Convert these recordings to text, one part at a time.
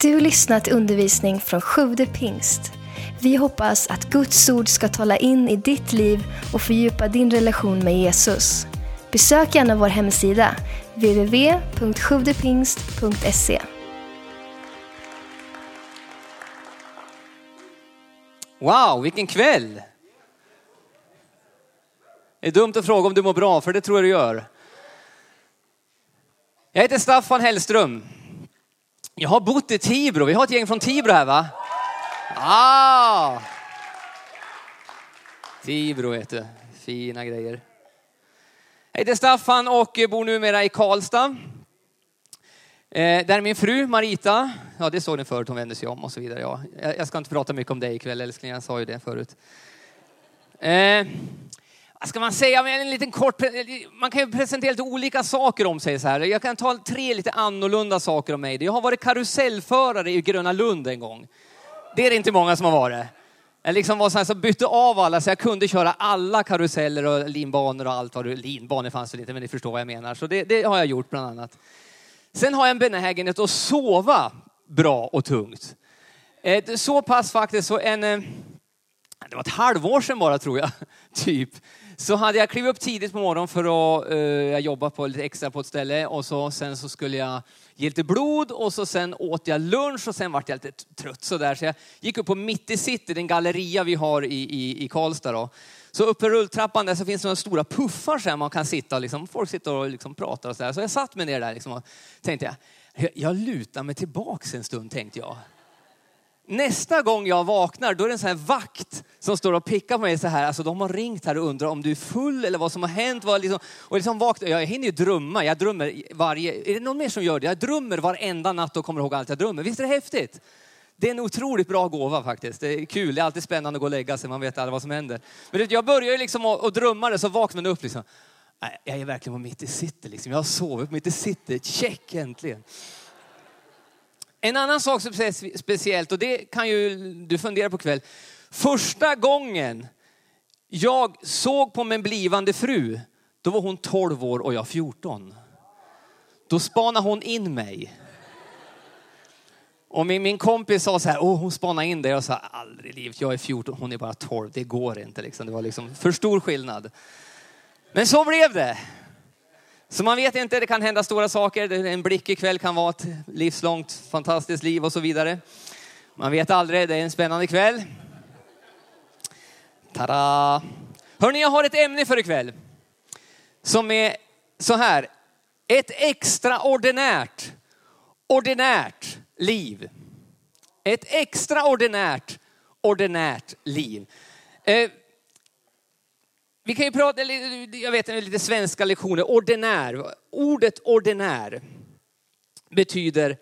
Du lyssnat till undervisning från Sjude pingst. Vi hoppas att Guds ord ska tala in i ditt liv och fördjupa din relation med Jesus. Besök gärna vår hemsida, www.sjuvdepingst.se. Wow, vilken kväll! Det är dumt att fråga om du mår bra, för det tror jag du gör. Jag heter Staffan Hellström. Jag har bott i Tibro. Vi har ett gäng från Tibro här va? Ah! Tibro vet du. Fina grejer. Jag heter Staffan och bor numera i Karlstad. Eh, där är min fru Marita. Ja, det såg ni förut, hon vände sig om och så vidare. Ja, jag ska inte prata mycket om dig ikväll älskling, jag sa ju det förut. Eh, vad ska man säga? En liten kort, man kan ju presentera lite olika saker om sig så här. Jag kan ta tre lite annorlunda saker om mig. Jag har varit karusellförare i Gröna Lund en gång. Det är det inte många som har varit. Jag liksom var så här, så bytte av alla så jag kunde köra alla karuseller och linbanor och allt vad det linbanor fanns det inte men ni förstår vad jag menar. Så det, det har jag gjort bland annat. Sen har jag en benägenhet att sova bra och tungt. Eh, så pass faktiskt så en, eh, det var ett halvår sedan bara tror jag, typ. Så hade jag klivit upp tidigt på morgonen för att uh, jag jobba på lite extra på ett ställe och så, sen så skulle jag ge lite blod och så sen åt jag lunch och sen vart jag lite trött sådär. Så jag gick upp på Mitt i City, den galleria vi har i, i, i Karlstad. Då. Så uppe i rulltrappan där så finns det några stora puffar så här man kan sitta och liksom, folk sitter och liksom pratar och sådär. Så jag satt mig ner där liksom och tänkte jag, jag lutar mig tillbaks en stund tänkte jag. Nästa gång jag vaknar, då är det en sån här vakt som står och pickar på mig så här. Alltså de har ringt här och undrar om du är full eller vad som har hänt. Vad liksom, och liksom vaknar, jag hinner ju drömma. Jag drömmer varje, är det någon mer som gör det? Jag drömmer varenda natt och kommer ihåg allt jag drömmer. Visst är det häftigt? Det är en otroligt bra gåva faktiskt. Det är kul, det är alltid spännande att gå och lägga sig, man vet aldrig vad som händer. Men jag börjar ju liksom att drömma det, så vaknar man upp liksom. Jag är verkligen på mitt i city liksom. Jag har sovit på mitt i city, check äntligen. En annan sak som är speciellt, och det kan ju du fundera på kväll. Första gången jag såg på min blivande fru, då var hon 12 år och jag 14. Då spanade hon in mig. Och min, min kompis sa så här, åh hon spanade in dig. Jag sa, aldrig i livet, jag är 14, hon är bara 12, det går inte. Liksom. Det var liksom för stor skillnad. Men så blev det. Så man vet inte, det kan hända stora saker. En blick ikväll kan vara ett livslångt fantastiskt liv och så vidare. Man vet aldrig, det är en spännande kväll. Tada! Hörni, jag har ett ämne för ikväll. Som är så här. Ett extraordinärt, ordinärt liv. Ett extraordinärt, ordinärt liv. Eh, vi kan ju prata, jag vet lite svenska lektioner, ordinär. Ordet ordinär betyder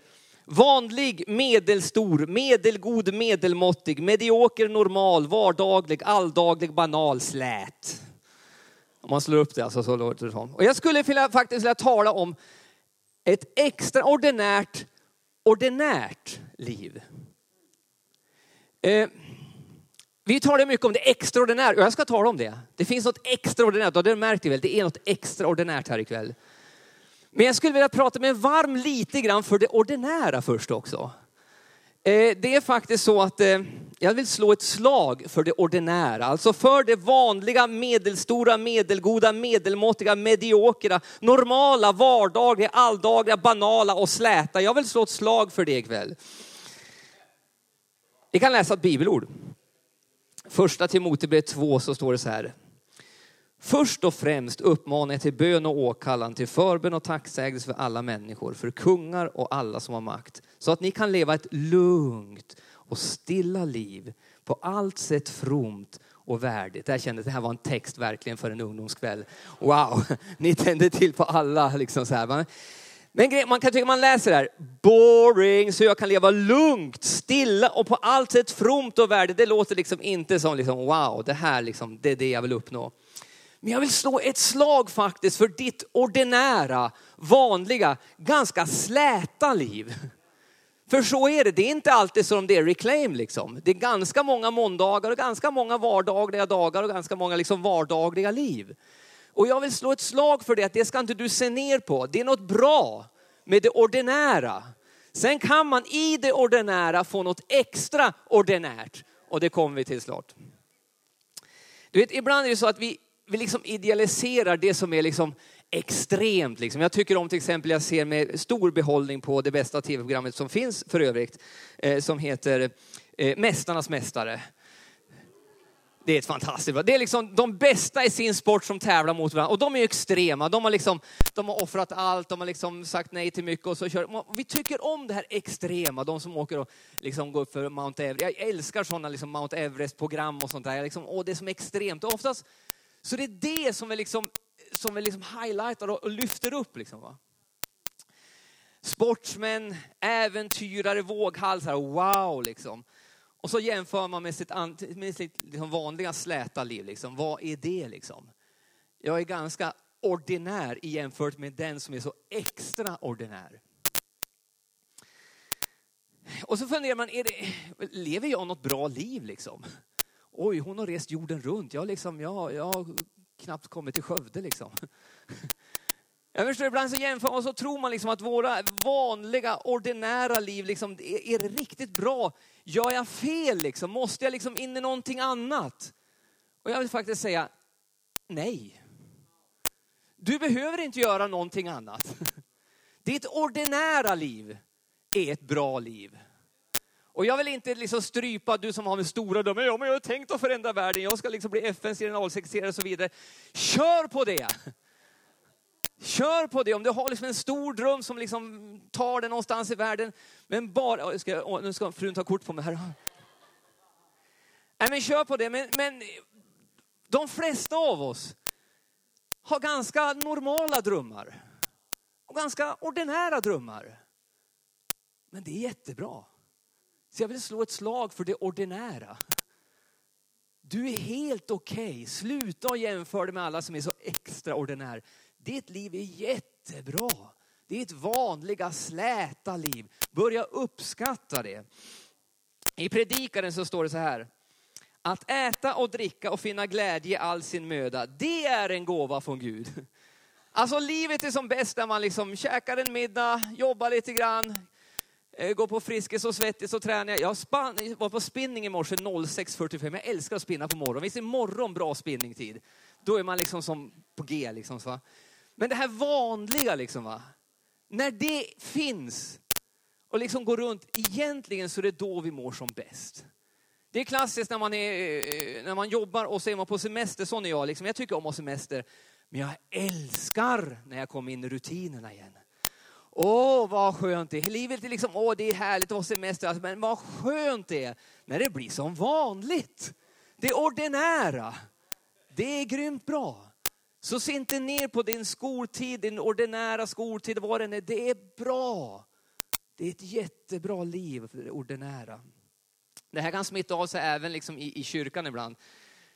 vanlig, medelstor, medelgod, medelmåttig, medioker, normal, vardaglig, alldaglig, banal, slät. Om man slår upp det alltså så låter det som. Och jag skulle vilja, faktiskt vilja tala om ett extraordinärt, ordinärt liv. Eh, vi talar mycket om det extraordinära och jag ska tala om det. Det finns något extraordinärt och det märkte väl, det är något extraordinärt här ikväll. Men jag skulle vilja prata med varm lite grann för det ordinära först också. Eh, det är faktiskt så att eh, jag vill slå ett slag för det ordinära, alltså för det vanliga, medelstora, medelgoda, medelmåttiga, mediokra, normala, vardagliga, alldagliga, banala och släta. Jag vill slå ett slag för det ikväll. Vi kan läsa ett bibelord. Första Timoteusbrevet 2 så står det så här. Först och främst uppmanar jag till bön och åkallan, till förbön och tacksägelse för alla människor, för kungar och alla som har makt, så att ni kan leva ett lugnt och stilla liv, på allt sätt fromt och värdigt. Jag kände att det här var en text verkligen för en ungdomskväll. Wow, ni tände till på alla liksom så här. Men man kan tycka man läser det här, boring, så jag kan leva lugnt, stilla och på allt sätt fromt och värdigt. Det låter liksom inte som liksom, wow, det här liksom, det är det jag vill uppnå. Men jag vill slå ett slag faktiskt för ditt ordinära, vanliga, ganska släta liv. För så är det, det är inte alltid som det är reclaim liksom. Det är ganska många måndagar och ganska många vardagliga dagar och ganska många liksom vardagliga liv. Och jag vill slå ett slag för det, att det ska inte du se ner på. Det är något bra med det ordinära. Sen kan man i det ordinära få något extra ordinärt. Och det kommer vi till snart. Du vet, ibland är det så att vi, vi liksom idealiserar det som är liksom extremt. Liksom. Jag tycker om till exempel, jag ser med stor behållning på det bästa tv-programmet som finns för övrigt, eh, som heter eh, Mästarnas mästare. Det är ett fantastiskt Det är liksom de bästa i sin sport som tävlar mot varandra. Och de är extrema. De har, liksom, de har offrat allt, de har liksom sagt nej till mycket. Och så kör. Vi tycker om det här extrema, de som åker och liksom går upp för Mount Everest. Jag älskar sådana liksom Mount Everest-program och sånt där. liksom, åh, det är som extremt. Och oftast, så det är det som vi liksom, som vi liksom highlightar och lyfter upp. Liksom, va? Sportsmän, äventyrare, våghalsar, wow liksom. Och så jämför man med sitt, med sitt liksom vanliga släta liv. Liksom. Vad är det liksom? Jag är ganska ordinär i jämfört med den som är så extraordinär. Och så funderar man, är det, lever jag något bra liv liksom? Oj, hon har rest jorden runt. Jag, liksom, jag, jag har knappt kommit till Skövde liksom. Jag förstår, ibland så jämför man och så tror man liksom att våra vanliga, ordinära liv, liksom, är, är det riktigt bra? Gör jag fel liksom? Måste jag liksom in i någonting annat? Och jag vill faktiskt säga nej. Du behöver inte göra någonting annat. Ditt ordinära liv är ett bra liv. Och jag vill inte liksom strypa du som har med stora drömmar. Ja, men jag har tänkt att förändra världen. Jag ska liksom bli FNs generalsekreterare och så vidare. Kör på det! Kör på det. Om du har liksom en stor dröm som liksom tar dig någonstans i världen. Men bara, ska, nu ska frun ta kort på mig här. Nej men kör på det. Men, men de flesta av oss har ganska normala drömmar. Och ganska ordinära drömmar. Men det är jättebra. Så jag vill slå ett slag för det ordinära. Du är helt okej. Okay. Sluta jämföra dig med alla som är så extraordinär. Ditt liv är jättebra. Ditt vanliga släta liv. Börja uppskatta det. I predikaren så står det så här. Att äta och dricka och finna glädje i all sin möda, det är en gåva från Gud. Alltså livet är som bäst när man liksom käkar en middag, jobbar lite grann, eh, går på Friskis och Svettis och tränar. Jag var på spinning i morse 06.45. Jag älskar att spinna på morgonen. Visst är morgon bra spinningtid? Då är man liksom som på G. Liksom, så. Men det här vanliga liksom va. När det finns och liksom går runt, egentligen så är det då vi mår som bäst. Det är klassiskt när man, är, eh, när man jobbar och så är man på semester, sån är jag. Liksom. Jag tycker om att ha semester. Men jag älskar när jag kommer in i rutinerna igen. Åh, vad skönt det är. Livet är liksom, åh, det är härligt att ha semester. Alltså, men vad skönt det är när det blir som vanligt. Det ordinära. Det är grymt bra. Så se inte ner på din skoltid, din ordinära skoltid, vad den är. Det är bra. Det är ett jättebra liv för det ordinära. Det här kan smitta av sig även liksom i, i kyrkan ibland.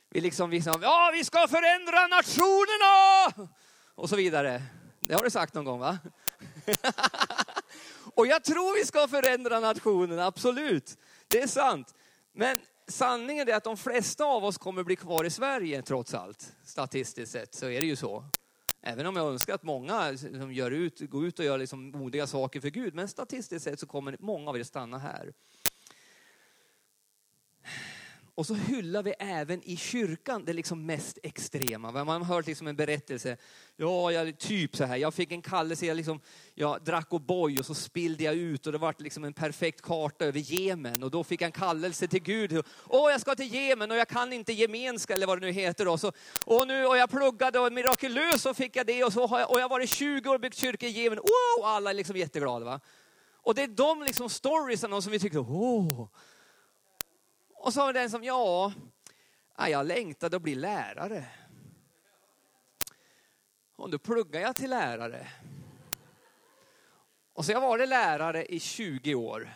Vi liksom, vi liksom, ja vi ska förändra nationerna! Och så vidare. Det har du sagt någon gång va? Och jag tror vi ska förändra nationerna, absolut. Det är sant. Men sanningen är att de flesta av oss kommer bli kvar i Sverige trots allt. Statistiskt sett så är det ju så. Även om jag önskar att många som gör ut, går ut och gör liksom modiga saker för Gud. Men statistiskt sett så kommer många av er stanna här. Och så hyllar vi även i kyrkan det liksom mest extrema. Man har hört liksom en berättelse. Ja, jag, typ så här. Jag fick en kallelse, jag, liksom, jag drack O'boy och så spillde jag ut och det var liksom en perfekt karta över Jemen. Och då fick jag en kallelse till Gud. Åh, jag ska till Jemen och jag kan inte gemenska eller vad det nu heter. Då. Så, och, nu, och jag pluggade och mirakulöst så fick jag det. Och, så har jag, och jag har varit 20 år och byggt kyrka i Jemen. Wow, alla är liksom jätteglada. Va? Och det är de liksom storiesarna som vi tycker, åh. Och så var det den som, ja, jag längtade att bli lärare. Och då pluggade jag till lärare. Och så jag var det lärare i 20 år.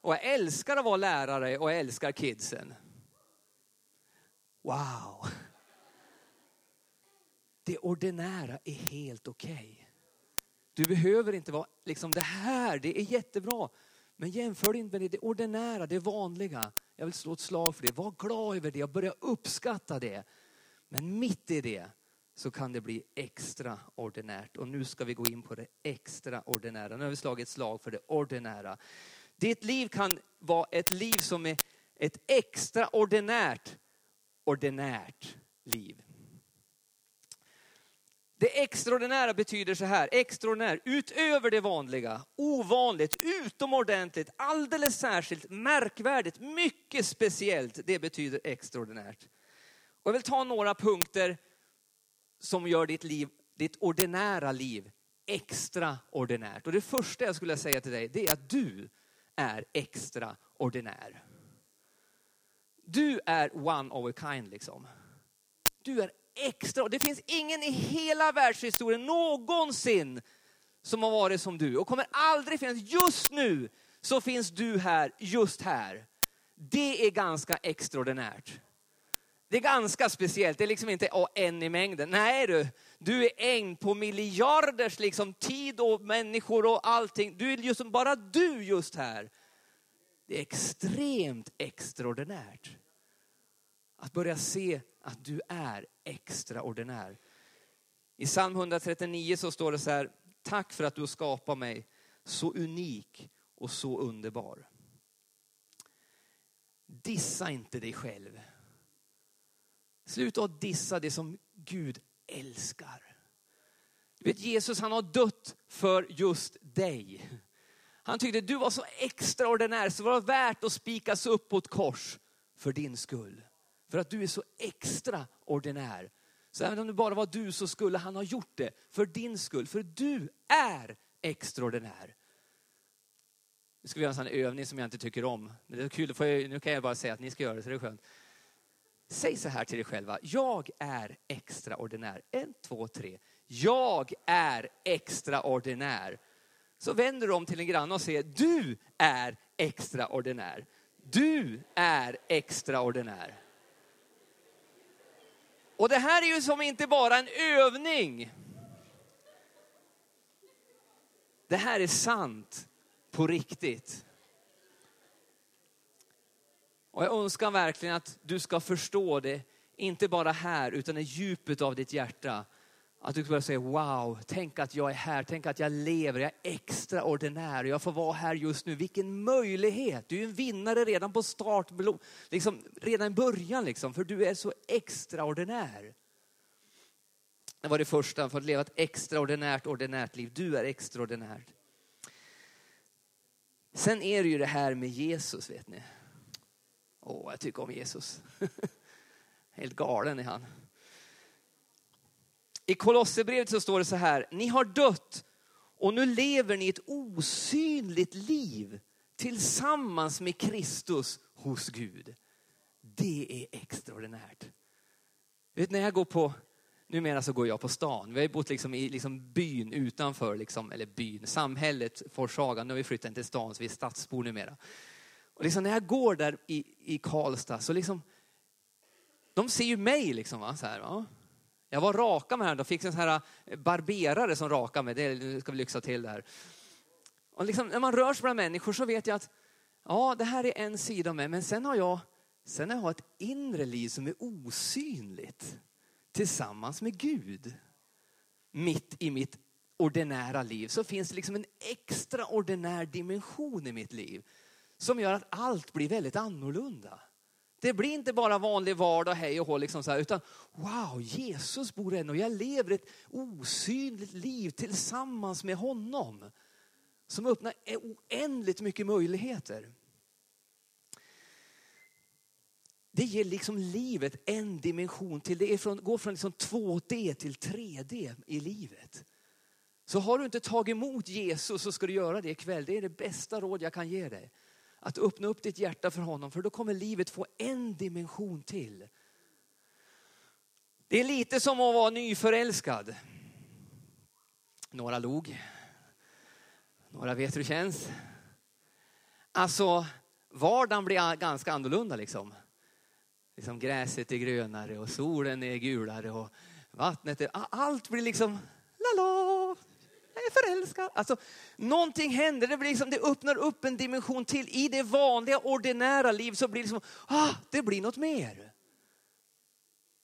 Och jag älskar att vara lärare och jag älskar kidsen. Wow! Det ordinära är helt okej. Okay. Du behöver inte vara liksom det här, det är jättebra. Men jämför inte med det ordinära, det vanliga. Jag vill slå ett slag för det. Var glad över det och börja uppskatta det. Men mitt i det så kan det bli extraordinärt. Och nu ska vi gå in på det extraordinära. Nu har vi slagit ett slag för det ordinära. Ditt liv kan vara ett liv som är ett extraordinärt, ordinärt liv. Det extraordinära betyder så här, extraordinär, utöver det vanliga, ovanligt, utomordentligt, alldeles särskilt, märkvärdigt, mycket speciellt. Det betyder extraordinärt. Och jag vill ta några punkter som gör ditt liv, ditt ordinära liv extraordinärt. Och det första jag skulle säga till dig, det är att du är extraordinär. Du är one of a kind liksom. Du är extra. Det finns ingen i hela världshistorien någonsin som har varit som du och kommer aldrig finnas. Just nu så finns du här, just här. Det är ganska extraordinärt. Det är ganska speciellt. Det är liksom inte oh, en i mängden. Nej du, du är en på miljarders liksom, tid och människor och allting. Du är just bara du just här. Det är extremt extraordinärt. Att börja se att du är extraordinär. I psalm 139 så står det så här, tack för att du skapar mig så unik och så underbar. Dissa inte dig själv. Sluta att dissa det som Gud älskar. Du vet Jesus han har dött för just dig. Han tyckte du var så extraordinär så det var värt att spikas upp på ett kors för din skull. För att du är så extraordinär. Så även om det bara var du så skulle han ha gjort det för din skull. För du är extraordinär. Nu ska vi göra en sån övning som jag inte tycker om. Men det är kul, nu kan jag bara säga att ni ska göra det så det är skönt. Säg så här till dig själva. Jag är extraordinär. En, två, tre. Jag är extraordinär. Så vänder du om till en granne och säger, du är extraordinär. Du är extraordinär. Och det här är ju som inte bara en övning. Det här är sant på riktigt. Och jag önskar verkligen att du ska förstå det, inte bara här utan i djupet av ditt hjärta. Att du skulle säga wow, tänk att jag är här, tänk att jag lever, jag är extraordinär och jag får vara här just nu. Vilken möjlighet! Du är en vinnare redan på start, liksom, redan i början liksom, för du är så extraordinär. Det var det första, för att leva ett extraordinärt, ordinärt liv. Du är extraordinär. Sen är det ju det här med Jesus, vet ni. Åh, jag tycker om Jesus. Helt galen är han. I Kolosserbrevet så står det så här, ni har dött och nu lever ni ett osynligt liv tillsammans med Kristus hos Gud. Det är extraordinärt. Vet, när jag går på, numera så går jag på stan. Vi har bott liksom i liksom byn utanför, liksom, eller byn, samhället Forshaga. Nu har vi flyttat in till stan så vi är stadsbor numera. Och liksom när jag går där i, i Karlstad så liksom, de ser ju mig liksom. Va? Så här, va? Jag var raka med här, då fick en sån här eh, barberare som raka mig. Det ska vi lyxa till det här. Och liksom, när man rör sig bland människor så vet jag att ja, det här är en sida av mig, men sen har jag, sen har jag ett inre liv som är osynligt tillsammans med Gud. Mitt i mitt ordinära liv så finns det liksom en extraordinär dimension i mitt liv som gör att allt blir väldigt annorlunda. Det blir inte bara vanlig vardag, hej och hå, liksom så här, utan wow, Jesus bor än och jag lever ett osynligt liv tillsammans med honom. Som öppnar e- oändligt mycket möjligheter. Det ger liksom livet en dimension till. Det är från, går från liksom 2D till 3D i livet. Så har du inte tagit emot Jesus så ska du göra det ikväll. Det är det bästa råd jag kan ge dig att öppna upp ditt hjärta för honom för då kommer livet få en dimension till. Det är lite som att vara nyförälskad. Några log. Några vet hur det känns. Alltså, vardagen blir ganska annorlunda liksom. liksom gräset är grönare och solen är gulare och vattnet är... Allt blir liksom, lala, är förälskad. Alltså, någonting händer, det, blir liksom, det öppnar upp en dimension till. I det vanliga ordinära liv så blir det liksom, ah, det blir något mer.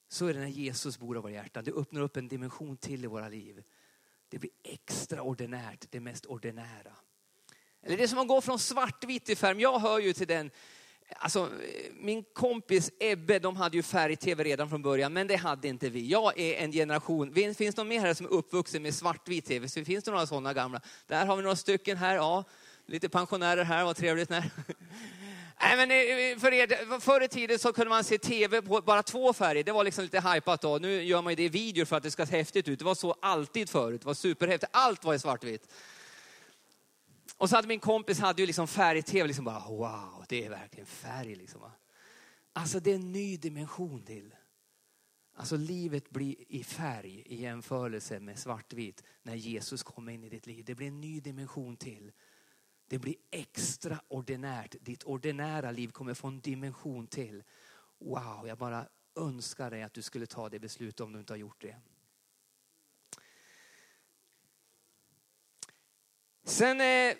Så är det när Jesus bor i våra hjärtan. Det öppnar upp en dimension till i våra liv. Det blir extraordinärt, det mest ordinära. Eller det som man går från svartvitt till färg. Jag hör ju till den, alltså min kompis Ebbe, de hade ju färg-tv redan från början, men det hade inte vi. Jag är en generation, finns det någon mer här som är uppvuxen med svartvit tv? Så finns det några sådana gamla? Där har vi några stycken här, ja. Lite pensionärer här, vad trevligt. Nej. Nej, men eh, för er, förr i tiden så kunde man se tv på bara två färger. Det var liksom lite hypat då. Nu gör man ju det i videor för att det ska se häftigt ut. Det var så alltid förut. Det var superhäftigt. Allt var i svartvitt. Och så hade min kompis hade ju liksom färg-tv, liksom bara wow, det är verkligen färg liksom. Alltså det är en ny dimension till. Alltså livet blir i färg i jämförelse med svartvitt när Jesus kommer in i ditt liv. Det blir en ny dimension till. Det blir extraordinärt. Ditt ordinära liv kommer få en dimension till. Wow, jag bara önskar dig att du skulle ta det beslutet om du inte har gjort det. Sen eh,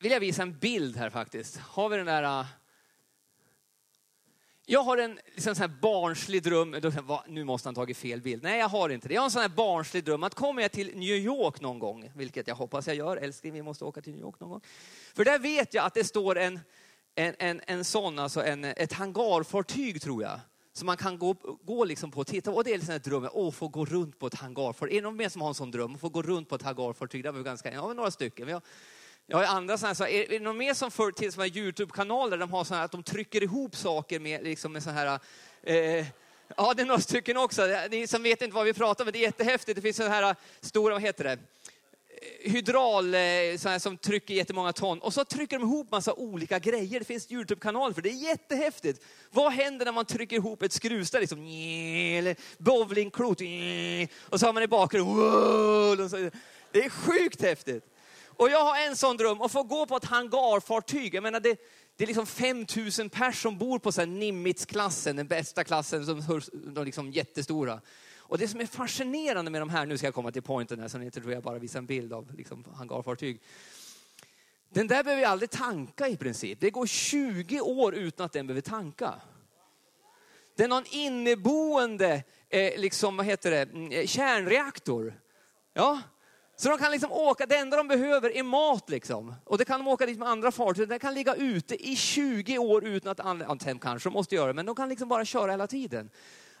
vill jag visa en bild här faktiskt. Har vi den där... Äh, jag har en liksom sån här barnslig dröm. Nu måste han tagit fel bild. Nej, jag har inte det. Jag har en sån här barnslig dröm att kommer jag till New York någon gång, vilket jag hoppas jag gör. Älskling, vi måste åka till New York någon gång. För där vet jag att det står en, en, en, en sån, alltså en, ett hangarfartyg tror jag. som man kan gå, gå liksom på och titta. Och det är liksom en dröm, att få gå runt på ett hangarfartyg. Är det någon mer som har en sån dröm? Att få gå runt på ett hangarfartyg. Det var ganska, ja, några stycken. Vi har, jag har andra sådana här, är, är det någon mer som förr till som Youtube-kanaler, de har sådana att de trycker ihop saker med, liksom med så här, eh, ja det är några stycken också. Ni som vet inte vad vi pratar om, det är jättehäftigt. Det finns så här stora, vad heter det? hydral eh, så som trycker jättemånga ton och så trycker de ihop massa olika grejer. Det finns Youtube-kanal för det är jättehäftigt. Vad händer när man trycker ihop ett skruvställ? Liksom, eller bowlingklot. Och så har man i bakgrunden. Det är sjukt häftigt. Och jag har en sån dröm, att få gå på ett hangarfartyg. Jag menar det, det är liksom 5000 personer som bor på Nimitz-klassen, den bästa klassen, som de liksom jättestora. Och det som är fascinerande med de här, nu ska jag komma till pointen här så ni inte tror jag bara visar en bild av liksom, hangarfartyg. Den där behöver jag aldrig tanka i princip. Det går 20 år utan att den behöver tanka. Den har en inneboende eh, liksom, vad heter det, mm, eh, kärnreaktor. Ja, så de kan liksom åka, det enda de behöver är mat liksom. Och det kan de åka dit med andra fartyg. Det kan ligga ute i 20 år utan att använda, ja, kanske de måste göra det, men de kan liksom bara köra hela tiden.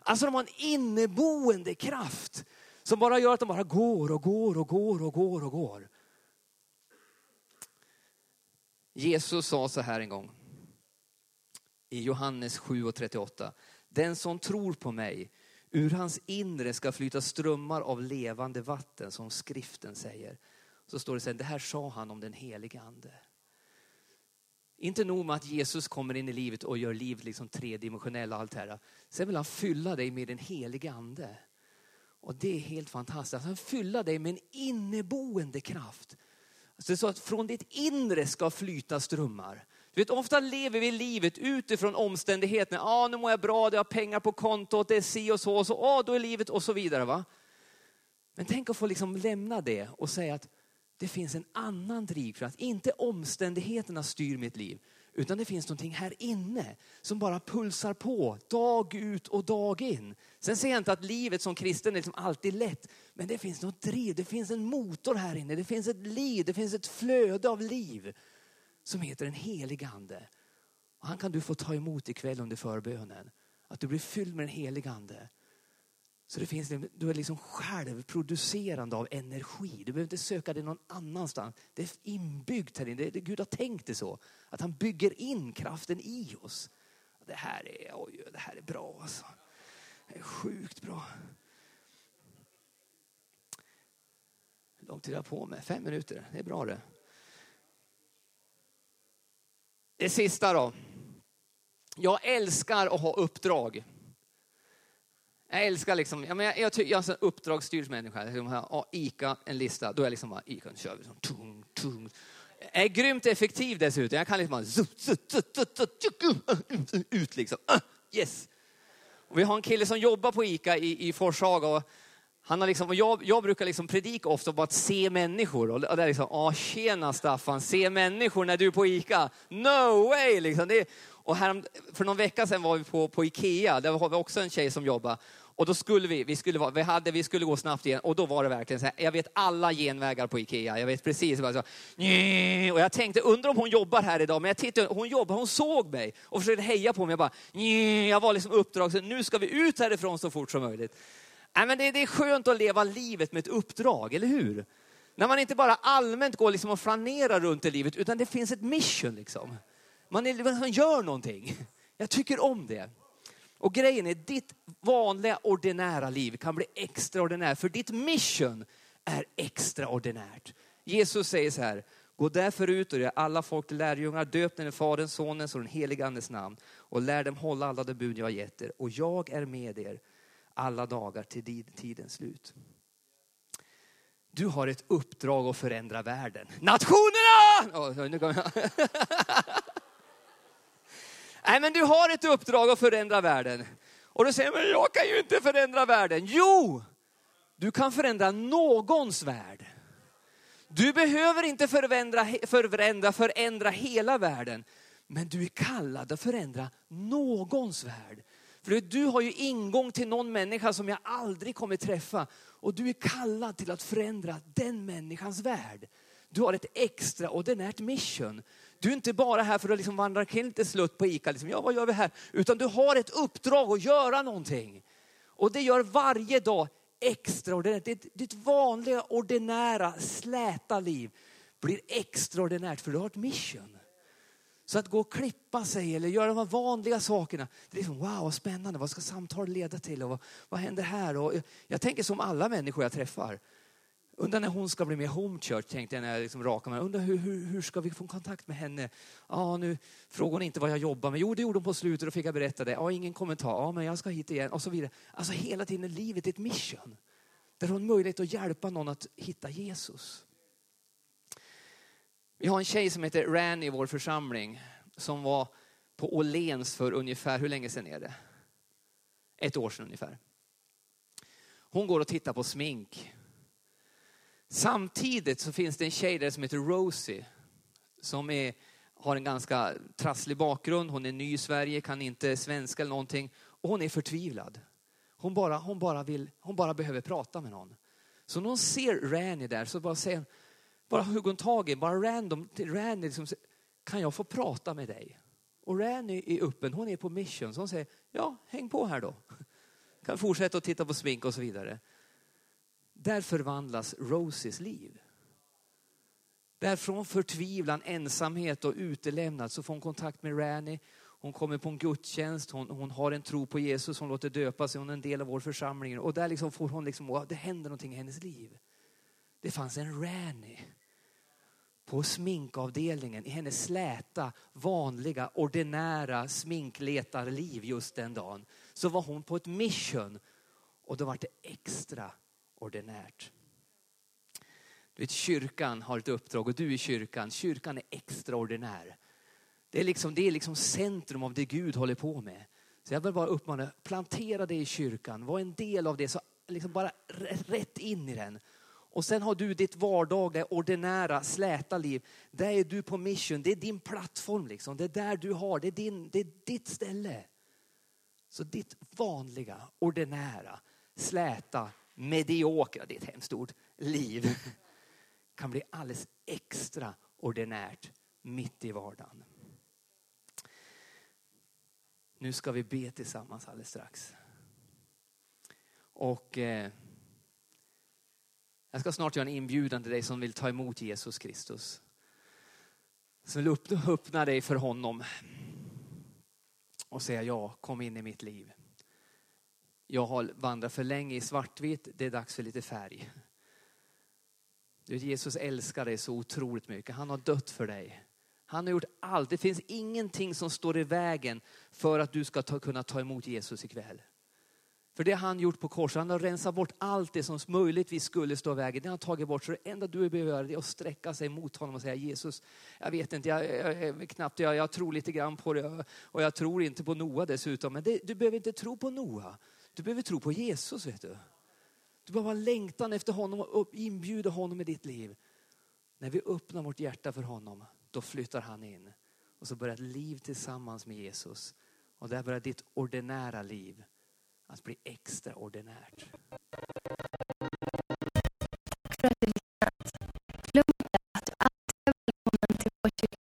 Alltså de har en inneboende kraft som bara gör att de bara går och går och går och går och går. Jesus sa så här en gång i Johannes 7 och 38. Den som tror på mig, ur hans inre ska flyta strömmar av levande vatten som skriften säger. Så står det sen, det här sa han om den helige ande. Inte nog med att Jesus kommer in i livet och gör livet liksom tredimensionellt och allt det här. Sen vill han fylla dig med den helige ande. Och det är helt fantastiskt. Han fyller dig med en inneboende kraft. Alltså så att från ditt inre ska flyta strömmar. Du vet, ofta lever vi livet utifrån omständigheterna. Ah, nu mår jag bra, jag har pengar på kontot, det är si och så, och så ah, då är livet och så vidare. Va? Men tänk att få liksom lämna det och säga att det finns en annan drivkraft. Inte omständigheterna styr mitt liv, utan det finns någonting här inne som bara pulsar på dag ut och dag in. Sen säger jag inte att livet som kristen är liksom alltid lätt, men det finns något driv, det finns en motor här inne, det finns ett liv, det finns ett flöde av liv som heter den helige ande. Och han kan du få ta emot ikväll under förbönen. Att du blir fylld med den helige ande. Så det finns, liksom, du är liksom självproducerande av energi. Du behöver inte söka det någon annanstans. Det är inbyggt här inne. Gud har tänkt det så. Att han bygger in kraften i oss. Det här är, oj, det här är bra alltså. Det är sjukt bra. Hur lång tid har jag på mig? Fem minuter. Det är bra det. Det sista då. Jag älskar att ha uppdrag. Jag älskar liksom, jag, jag, jag, jag är en uppdragsstyrd människa. Jag har ICA, en lista, då är jag liksom bara, ICA, nu kör vi. Tung, tung. Jag är grymt effektiv dessutom. Jag kan liksom bara, ut liksom. Yes. Och vi har en kille som jobbar på ICA i, i Forshaga och han har liksom, och jag, jag brukar liksom predika ofta om att se människor. Och det är liksom, ah, tjena Staffan, se människor när du är på ICA. No way! Liksom. Det, och här, för någon vecka sedan var vi på, på Ikea, där har vi också en tjej som jobbar. Och då skulle vi, vi skulle, vara, vi, hade, vi skulle gå snabbt igen och då var det verkligen så här, jag vet alla genvägar på Ikea, jag vet precis. Bara så, och jag tänkte, undrar om hon jobbar här idag, men jag tittade, hon jobbar, hon såg mig och försökte heja på mig. Jag, bara, jag var liksom uppdrag, så nu ska vi ut härifrån så fort som möjligt. Nej, men det, det är skönt att leva livet med ett uppdrag, eller hur? När man inte bara allmänt går liksom och flanerar runt i livet, utan det finns ett mission. Liksom. Man, är, man gör någonting. Jag tycker om det. Och grejen är, ditt vanliga ordinära liv kan bli extraordinärt, för ditt mission är extraordinärt. Jesus säger så här, gå därför ut och gör alla folk till lärjungar, döp den i Faderns, Sonens och den helige Andes namn och lär dem hålla alla de bud jag har gett er. Och jag är med er alla dagar till tidens slut. Du har ett uppdrag att förändra världen. Nationerna! Oh, nu kommer jag. Nej, men du har ett uppdrag att förändra världen. Och du säger, men jag kan ju inte förändra världen. Jo, du kan förändra någons värld. Du behöver inte förändra, förändra, förändra hela världen. Men du är kallad att förändra någons värld. För du har ju ingång till någon människa som jag aldrig kommer träffa. Och du är kallad till att förändra den människans värld. Du har ett extraordinärt mission. Du är inte bara här för att liksom vandra kring lite slutt på ICA, liksom, ja vad gör vi här? Utan du har ett uppdrag att göra någonting. Och det gör varje dag extraordinärt. Ditt, ditt vanliga, ordinära, släta liv blir extraordinärt för du har ett mission. Så att gå och klippa sig eller göra de här vanliga sakerna, det är liksom, wow vad spännande, vad ska samtal leda till och vad, vad händer här? Och jag, jag tänker som alla människor jag träffar. Undrar när hon ska bli med home church, tänkte jag när jag liksom rakade mig. Undrar hur, hur, hur ska vi få kontakt med henne? Ja, nu frågar hon inte vad jag jobbar med. Jo, det gjorde hon på slutet och fick jag berätta det. Ja, ingen kommentar. Ja, men jag ska hit igen och så vidare. Alltså hela tiden är livet ett mission. Där hon har möjlighet att hjälpa någon att hitta Jesus. Vi har en tjej som heter Ran i vår församling som var på Åhléns för ungefär, hur länge sedan är det? Ett år sedan ungefär. Hon går och tittar på smink Samtidigt så finns det en tjej där som heter Rosie som är, har en ganska trasslig bakgrund. Hon är ny i Sverige, kan inte svenska eller någonting och hon är förtvivlad. Hon bara, hon bara, vill, hon bara behöver prata med någon. Så när hon ser Ranny där så bara säger bara hugger hon tag i, bara random till Ranny, liksom, kan jag få prata med dig? Och Ranny är öppen, hon är på mission, så hon säger, ja häng på här då. Kan fortsätta att titta på smink och så vidare. Där förvandlas Rosies liv. Där från förtvivlan, ensamhet och utelämnad så får hon kontakt med Ranny. Hon kommer på en gudstjänst, hon, hon har en tro på Jesus, hon låter döpa sig, hon är en del av vår församling. Och där liksom får hon liksom, det händer någonting i hennes liv. Det fanns en Ranny på sminkavdelningen i hennes släta, vanliga, ordinära sminkletarliv just den dagen. Så var hon på ett mission och då var det extra ordinärt. Du vet, kyrkan har ett uppdrag och du är kyrkan. Kyrkan är extraordinär. Det är, liksom, det är liksom centrum av det Gud håller på med. Så jag vill bara uppmana, plantera det i kyrkan. Var en del av det, så liksom bara rätt in i den. Och sen har du ditt vardagliga, ordinära, släta liv. Där är du på mission. Det är din plattform. Liksom. Det är där du har, det är, din, det är ditt ställe. Så ditt vanliga, ordinära, släta, mediokra, det är ett hemskt ord, liv kan bli alldeles extra ordinärt mitt i vardagen. Nu ska vi be tillsammans alldeles strax. Och eh, jag ska snart göra en inbjudan till dig som vill ta emot Jesus Kristus. Som vill öppna dig för honom och säga ja, kom in i mitt liv. Jag har vandrat för länge i svartvitt, det är dags för lite färg. Jesus älskar dig så otroligt mycket. Han har dött för dig. Han har gjort allt. Det finns ingenting som står i vägen för att du ska ta, kunna ta emot Jesus ikväll. För det han gjort på korset. Han har rensat bort allt det som möjligtvis skulle stå i vägen. Det har han tagit bort. Så det enda du behöver göra är att sträcka sig mot honom och säga Jesus, jag vet inte, jag, jag, jag knappt, jag, jag, tror lite grann på det och jag tror inte på Noa dessutom. Men det, du behöver inte tro på Noa. Du behöver tro på Jesus, vet du. Du behöver ha längtan efter honom och inbjuda honom i ditt liv. När vi öppnar vårt hjärta för honom, då flyttar han in. Och så börjar ett liv tillsammans med Jesus. Och där börjar ditt ordinära liv att bli extraordinärt. Tack för att du lyssnat. Glöm inte att du alltid är välkommen till vår kyrka